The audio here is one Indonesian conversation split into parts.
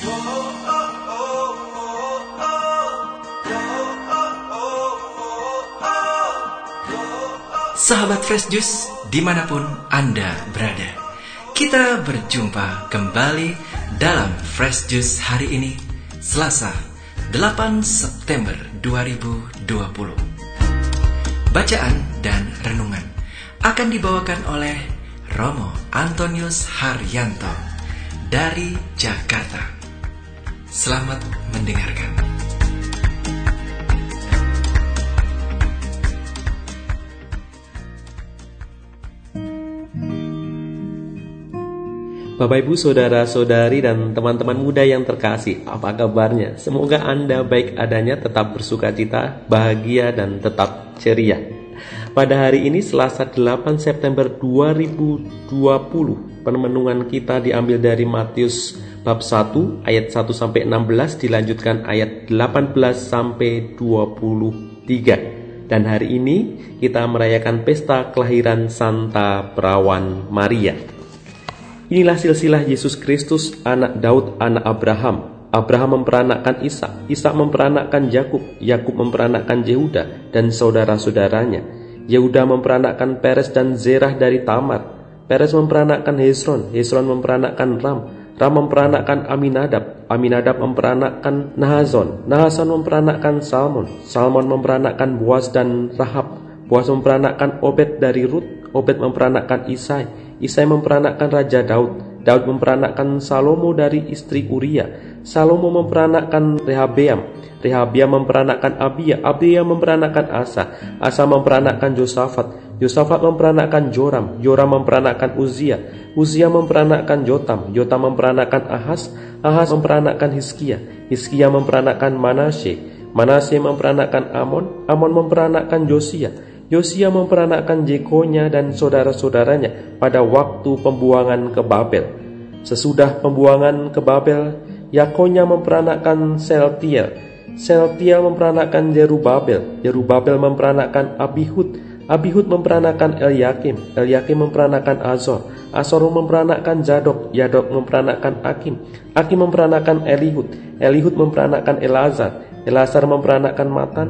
Sahabat Fresh Juice, di mana pun Anda berada, kita berjumpa kembali dalam Fresh Juice hari ini, Selasa, 8 September 2020. Bacaan dan renungan akan dibawakan oleh Romo Antonius Haryanto dari Jakarta. Selamat mendengarkan. Bapak Ibu, saudara-saudari dan teman-teman muda yang terkasih, apa kabarnya? Semoga Anda baik adanya, tetap bersuka cita, bahagia dan tetap ceria. Pada hari ini Selasa 8 September 2020, penemenungan kita diambil dari Matius bab 1 ayat 1 sampai 16 dilanjutkan ayat 18 sampai 23. Dan hari ini kita merayakan pesta kelahiran Santa Perawan Maria. Inilah silsilah Yesus Kristus, anak Daud, anak Abraham. Abraham memperanakkan Ishak, Ishak memperanakkan Yakub, Yakub memperanakkan Yehuda dan saudara-saudaranya. Yehuda memperanakkan Peres dan Zerah dari Tamar. Peres memperanakkan Hezron, Hezron memperanakkan Ram, Ram memperanakkan Aminadab, Aminadab memperanakkan Nahazon, Nahazon memperanakkan Salmon, Salmon memperanakkan Boaz dan Rahab, Boaz memperanakkan Obed dari Rut, Obed memperanakkan Isai, Isai memperanakkan Raja Daud. Daud memperanakkan Salomo dari istri Uria. Salomo memperanakkan Rehabeam. Rehabeam memperanakkan Abia. Abia memperanakkan Asa. Asa memperanakkan Josafat. Josafat memperanakkan Joram. Joram memperanakkan Uzia. Uzia memperanakkan Jotam. Jotam memperanakkan Ahas. Ahas memperanakkan Hiskia. Hiskia memperanakkan Manasye. Manasye memperanakkan Amon. Amon memperanakkan Josia. Yosia memperanakkan Jekonya dan saudara-saudaranya pada waktu pembuangan ke Babel. Sesudah pembuangan ke Babel, Yakonya memperanakkan Seltiel. Seltiel memperanakkan Jerubabel. Jerubabel memperanakkan Abihud. Abihud memperanakkan Eliakim. Eliakim memperanakkan Azor. Azor memperanakkan Zadok. Zadok memperanakkan Akim. Akim memperanakkan Elihud. Elihud memperanakkan Elazar. Elazar memperanakkan Matan.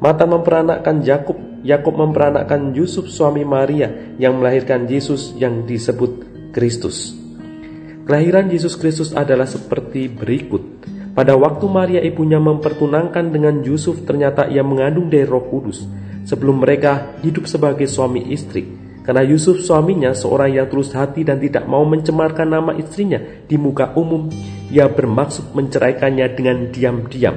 Matan memperanakkan Yakub. Yakub memperanakkan Yusuf suami Maria yang melahirkan Yesus yang disebut Kristus. Kelahiran Yesus Kristus adalah seperti berikut. Pada waktu Maria ibunya mempertunangkan dengan Yusuf, ternyata ia mengandung dari Roh Kudus. Sebelum mereka hidup sebagai suami istri, karena Yusuf suaminya seorang yang tulus hati dan tidak mau mencemarkan nama istrinya di muka umum, ia bermaksud menceraikannya dengan diam-diam.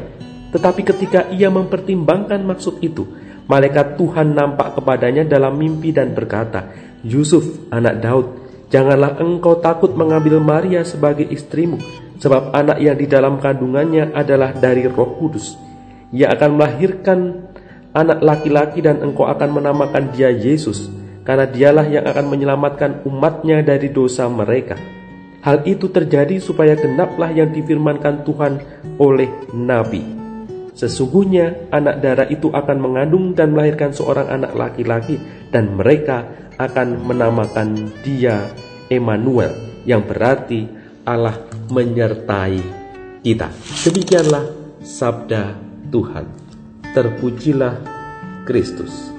Tetapi ketika ia mempertimbangkan maksud itu, Malaikat Tuhan nampak kepadanya dalam mimpi dan berkata, Yusuf, anak Daud, janganlah engkau takut mengambil Maria sebagai istrimu, sebab anak yang di dalam kandungannya adalah dari roh kudus. Ia akan melahirkan anak laki-laki dan engkau akan menamakan dia Yesus, karena dialah yang akan menyelamatkan umatnya dari dosa mereka. Hal itu terjadi supaya genaplah yang difirmankan Tuhan oleh Nabi. Sesungguhnya anak darah itu akan mengandung dan melahirkan seorang anak laki-laki dan mereka akan menamakan dia Emmanuel yang berarti Allah menyertai kita. Demikianlah sabda Tuhan. Terpujilah Kristus.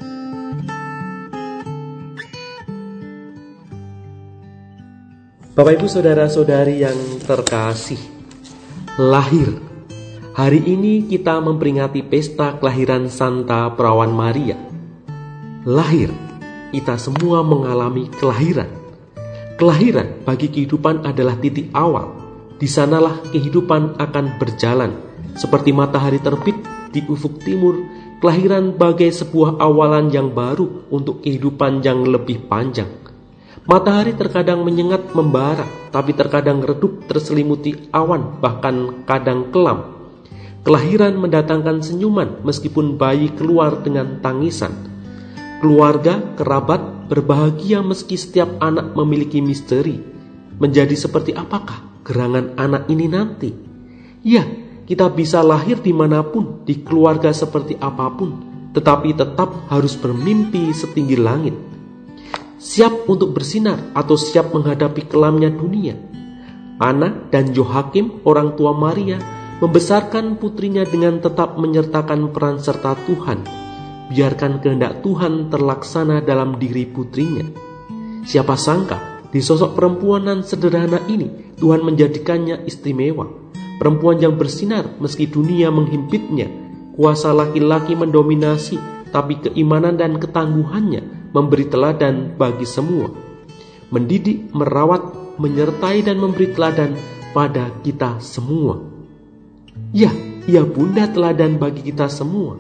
Bapak Ibu saudara-saudari yang terkasih, lahir Hari ini kita memperingati pesta kelahiran Santa Perawan Maria. Lahir, kita semua mengalami kelahiran. Kelahiran bagi kehidupan adalah titik awal. Di sanalah kehidupan akan berjalan. Seperti matahari terbit di ufuk timur, kelahiran bagai sebuah awalan yang baru untuk kehidupan yang lebih panjang. Matahari terkadang menyengat membara, tapi terkadang redup terselimuti awan, bahkan kadang kelam Kelahiran mendatangkan senyuman meskipun bayi keluar dengan tangisan. Keluarga, kerabat berbahagia meski setiap anak memiliki misteri. Menjadi seperti apakah gerangan anak ini nanti? Ya, kita bisa lahir di mana pun, di keluarga seperti apa pun, tetapi tetap harus bermimpi setinggi langit. Siap untuk bersinar atau siap menghadapi kelamnya dunia. Ana dan Johakim, orang tua Maria, membesarkan putrinya dengan tetap menyertakan peran serta Tuhan. Biarkan kehendak Tuhan terlaksana dalam diri putrinya. Siapa sangka di sosok perempuan yang sederhana ini Tuhan menjadikannya istimewa. Perempuan yang bersinar meski dunia menghimpitnya. Kuasa laki-laki mendominasi, tapi keimanan dan ketangguhannya memberi teladan bagi semua. Mendidik, merawat, menyertai dan memberi teladan pada kita semua. Ya, ia bunda teladan bagi kita semua.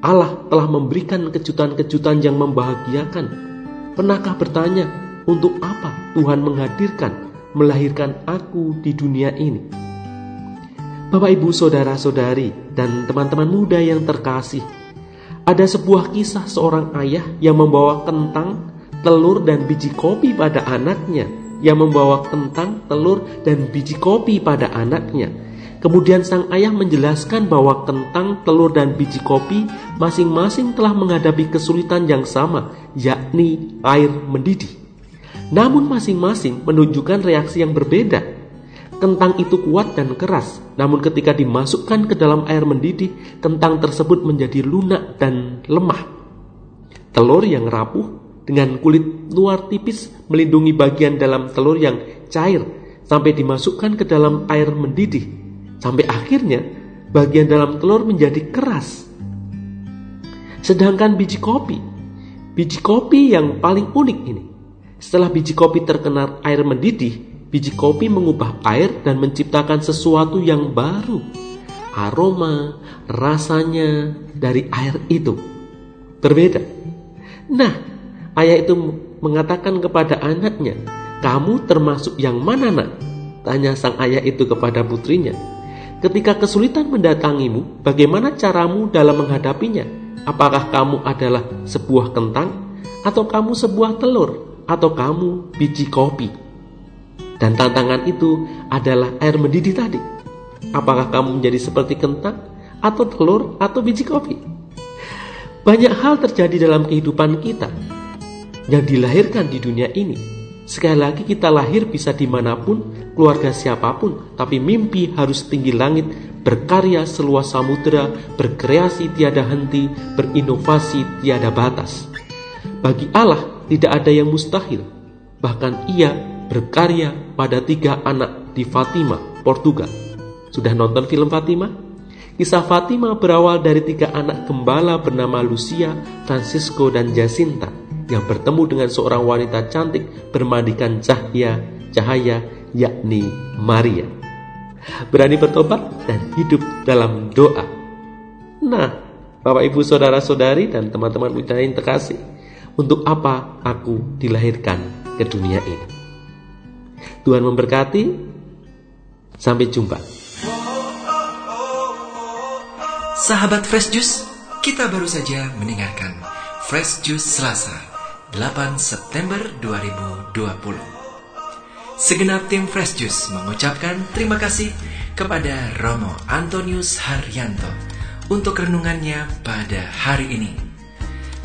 Allah telah memberikan kejutan-kejutan yang membahagiakan. Pernahkah bertanya, untuk apa Tuhan menghadirkan, melahirkan aku di dunia ini? Bapak, ibu, saudara-saudari, dan teman-teman muda yang terkasih, ada sebuah kisah seorang ayah yang membawa kentang, telur, dan biji kopi pada anaknya yang membawa kentang, telur, dan biji kopi pada anaknya. Kemudian sang ayah menjelaskan bahwa kentang, telur, dan biji kopi masing-masing telah menghadapi kesulitan yang sama, yakni air mendidih. Namun masing-masing menunjukkan reaksi yang berbeda. Kentang itu kuat dan keras, namun ketika dimasukkan ke dalam air mendidih, kentang tersebut menjadi lunak dan lemah. Telur yang rapuh dengan kulit luar tipis melindungi bagian dalam telur yang cair sampai dimasukkan ke dalam air mendidih. Sampai akhirnya bagian dalam telur menjadi keras. Sedangkan biji kopi, biji kopi yang paling unik ini. Setelah biji kopi terkena air mendidih, biji kopi mengubah air dan menciptakan sesuatu yang baru. Aroma, rasanya dari air itu berbeda. Nah, Ayah itu mengatakan kepada anaknya, "Kamu termasuk yang mana, Nak?" tanya sang ayah itu kepada putrinya. Ketika kesulitan mendatangimu, bagaimana caramu dalam menghadapinya? Apakah kamu adalah sebuah kentang, atau kamu sebuah telur, atau kamu biji kopi? Dan tantangan itu adalah air mendidih tadi. Apakah kamu menjadi seperti kentang, atau telur, atau biji kopi? Banyak hal terjadi dalam kehidupan kita, yang dilahirkan di dunia ini. Sekali lagi kita lahir bisa di mana pun, keluarga siapa pun, tapi mimpi harus tinggi langit, berkarya seluas samudera, berkreasi tiada henti, berinovasi tiada batas. Bagi Allah tidak ada yang mustahil, bahkan ia berkarya pada tiga anak di Fatima, Portugal. Sudah nonton film Fatima? Kisah Fatima berawal dari tiga anak gembala bernama Lucia, Francisco, dan Jacinta yang bertemu dengan seorang wanita cantik bermandikan cahaya cahaya yakni Maria. Berani bertobat dan hidup dalam doa. Nah, Bapak Ibu Saudara-saudari dan teman-teman muda yang terkasih, untuk apa aku dilahirkan ke dunia ini? Tuhan memberkati. Sampai jumpa. Sahabat Fresh Juice, kita baru saja mendengarkan Fresh Juice Selasa 8 September 2020. Segenap tim Fresh Juice mengucapkan terima kasih kepada Romo Antonius Haryanto untuk renungannya pada hari ini.